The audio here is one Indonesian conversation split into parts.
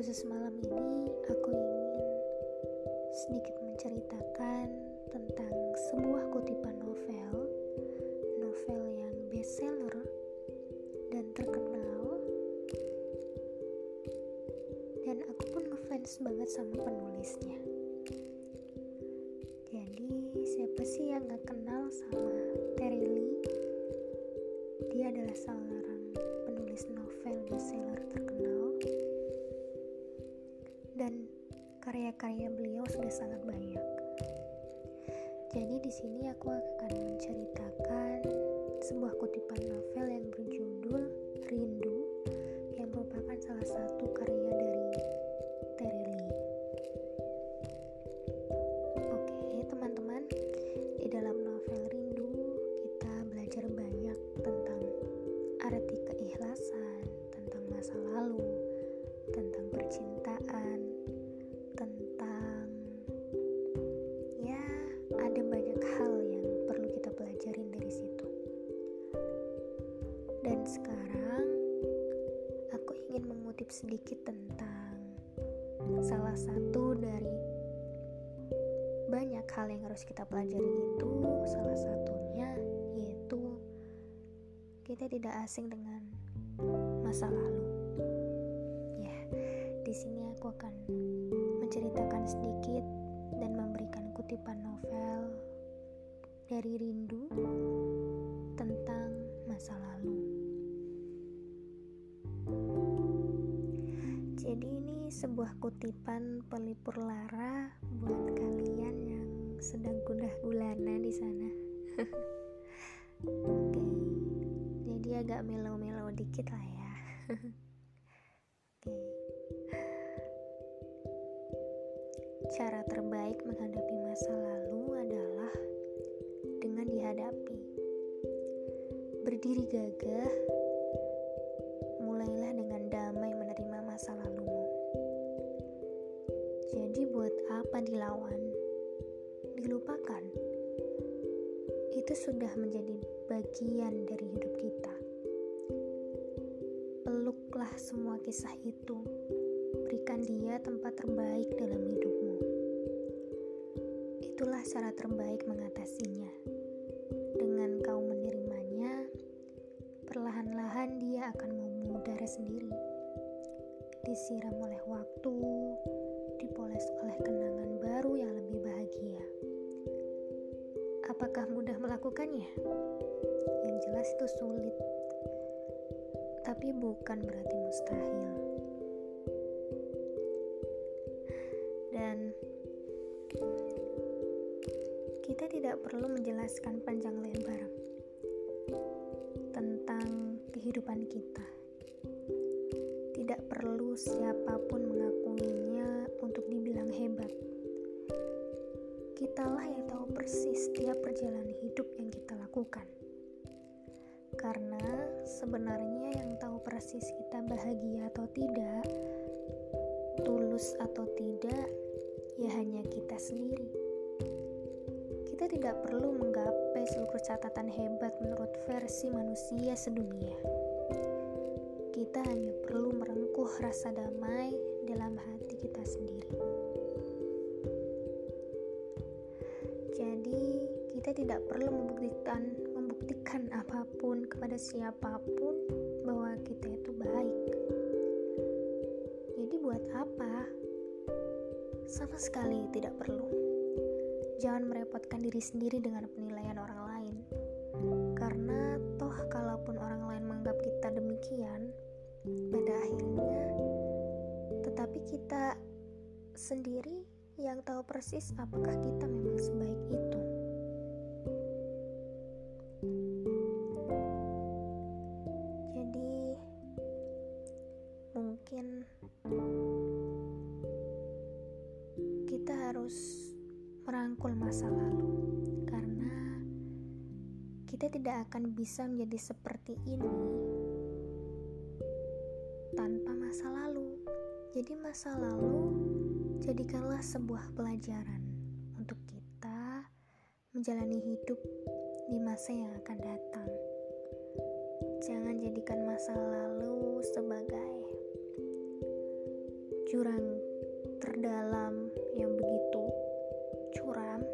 Khusus malam ini aku ingin sedikit menceritakan tentang sebuah kutipan novel novel yang bestseller dan terkenal. Dan aku pun ngefans banget sama penulisnya. Jadi siapa sih yang gak kenal sama Terry Lee? Dia adalah seorang karya-karya beliau sudah sangat banyak. Jadi di sini aku akan menceritakan sebuah kutipan novel yang berjudul Rindu yang merupakan salah satu karya dari sedikit tentang salah satu dari banyak hal yang harus kita pelajari itu salah satunya yaitu kita tidak asing dengan masa lalu. Ya, di sini aku akan menceritakan sedikit dan memberikan kutipan novel dari Rindu sebuah kutipan pelipur lara buat kalian yang sedang gundah gulana di sana. Oke, jadi agak melo-melo dikit lah ya. Oke. Cara terbaik menghadapi masa lalu adalah dengan dihadapi. Berdiri gagah, mulailah Itu sudah menjadi bagian dari hidup kita. Peluklah semua kisah itu. Berikan dia tempat terbaik dalam hidupmu. Itulah cara terbaik mengatasinya. Dengan kau menerimanya, perlahan-lahan dia akan memudar sendiri. Disiram oleh waktu, dipoles oleh kenangan baru yang lebih. Apakah mudah melakukannya? Yang jelas itu sulit, tapi bukan berarti mustahil. Dan kita tidak perlu menjelaskan panjang lebar tentang kehidupan kita. Tidak perlu siapa pun mengakuinya untuk dibilang hebat. Kitalah yang persis setiap perjalanan hidup yang kita lakukan. Karena sebenarnya yang tahu persis kita bahagia atau tidak, tulus atau tidak, ya hanya kita sendiri. Kita tidak perlu menggapai seluruh catatan hebat menurut versi manusia sedunia. Kita hanya perlu merengkuh rasa damai dalam hati kita sendiri. Jadi, kita tidak perlu membuktikan membuktikan apa pun kepada siapa pun bahwa kita itu baik. Jadi buat apa? Sama sekali tidak perlu. Jangan merepotkan diri sendiri dengan penilaian orang lain. Karena toh kalaupun orang lain menganggap kita demikian, pada akhirnya tetapi kita sendiri yang tahu persis apakah kita memang sebaik itu. Jadi, mungkin kita harus merangkul masa lalu, karena kita tidak akan bisa menjadi seperti ini tanpa masa lalu. Jadi, masa lalu Jadikanlah sebuah pelajaran untuk kita menjalani hidup di masa yang akan datang. Jangan jadikan masa lalu sebagai jurang terdalam yang begitu curam.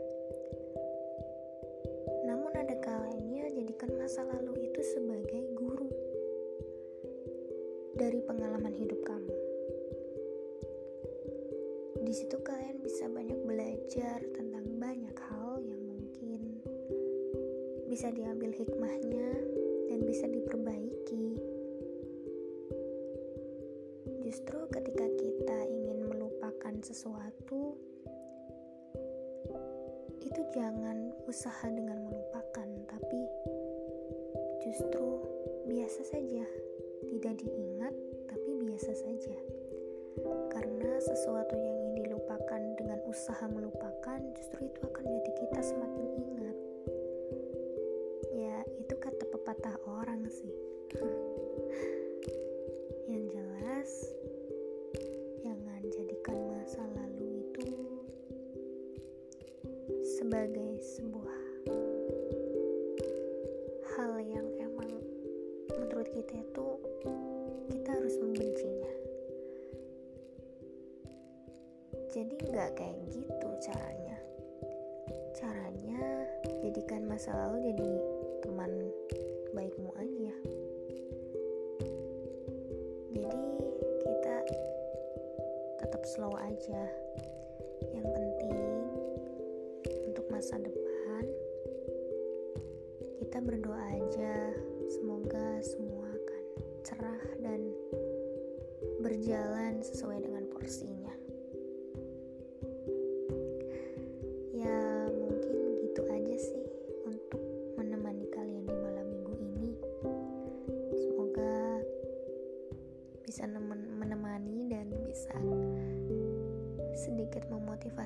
Namun ada kalanya jadikan masa lalu itu sebagai guru dari pengalaman hidup kamu. Di situ kalian bisa banyak belajar tentang banyak hal yang mungkin bisa diambil hikmahnya dan bisa diperbaiki. Justru ketika kita ingin melupakan sesuatu, itu jangan usaha dengan melupakan, tapi justru biasa saja, tidak diingat, tapi biasa saja karena sesuatu yang dengan usaha melupakan justru itu akan menjadi kita semakin ingat. Ya itu kata pepatah orang sih. Yang jelas jangan jadikan masa lalu itu sebagai sebuah nggak kayak gitu caranya. Caranya jadikan masa lalu jadi teman baikmu aja. Jadi kita tetap slow aja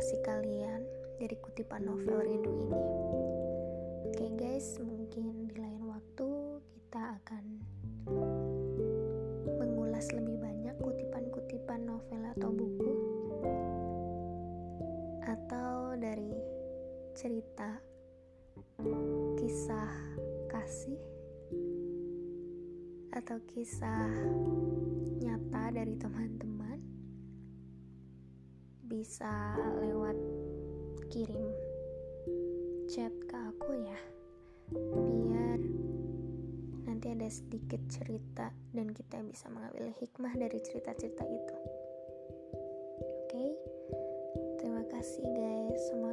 memotivasi kalian dari kutipan novel rindu ini. Oke guys, mungkin di lain waktu kita akan mengulas lebih banyak kutipan-kutipan novel atau buku atau dari cerita kisah kasih atau kisah nyata dari teman-teman bisa lewat kirim chat ke aku ya. Biar nanti ada sedikit cerita dan kita bisa mengambil hikmah dari cerita-cerita itu. Oke? Okay? terima kasih guys. Semua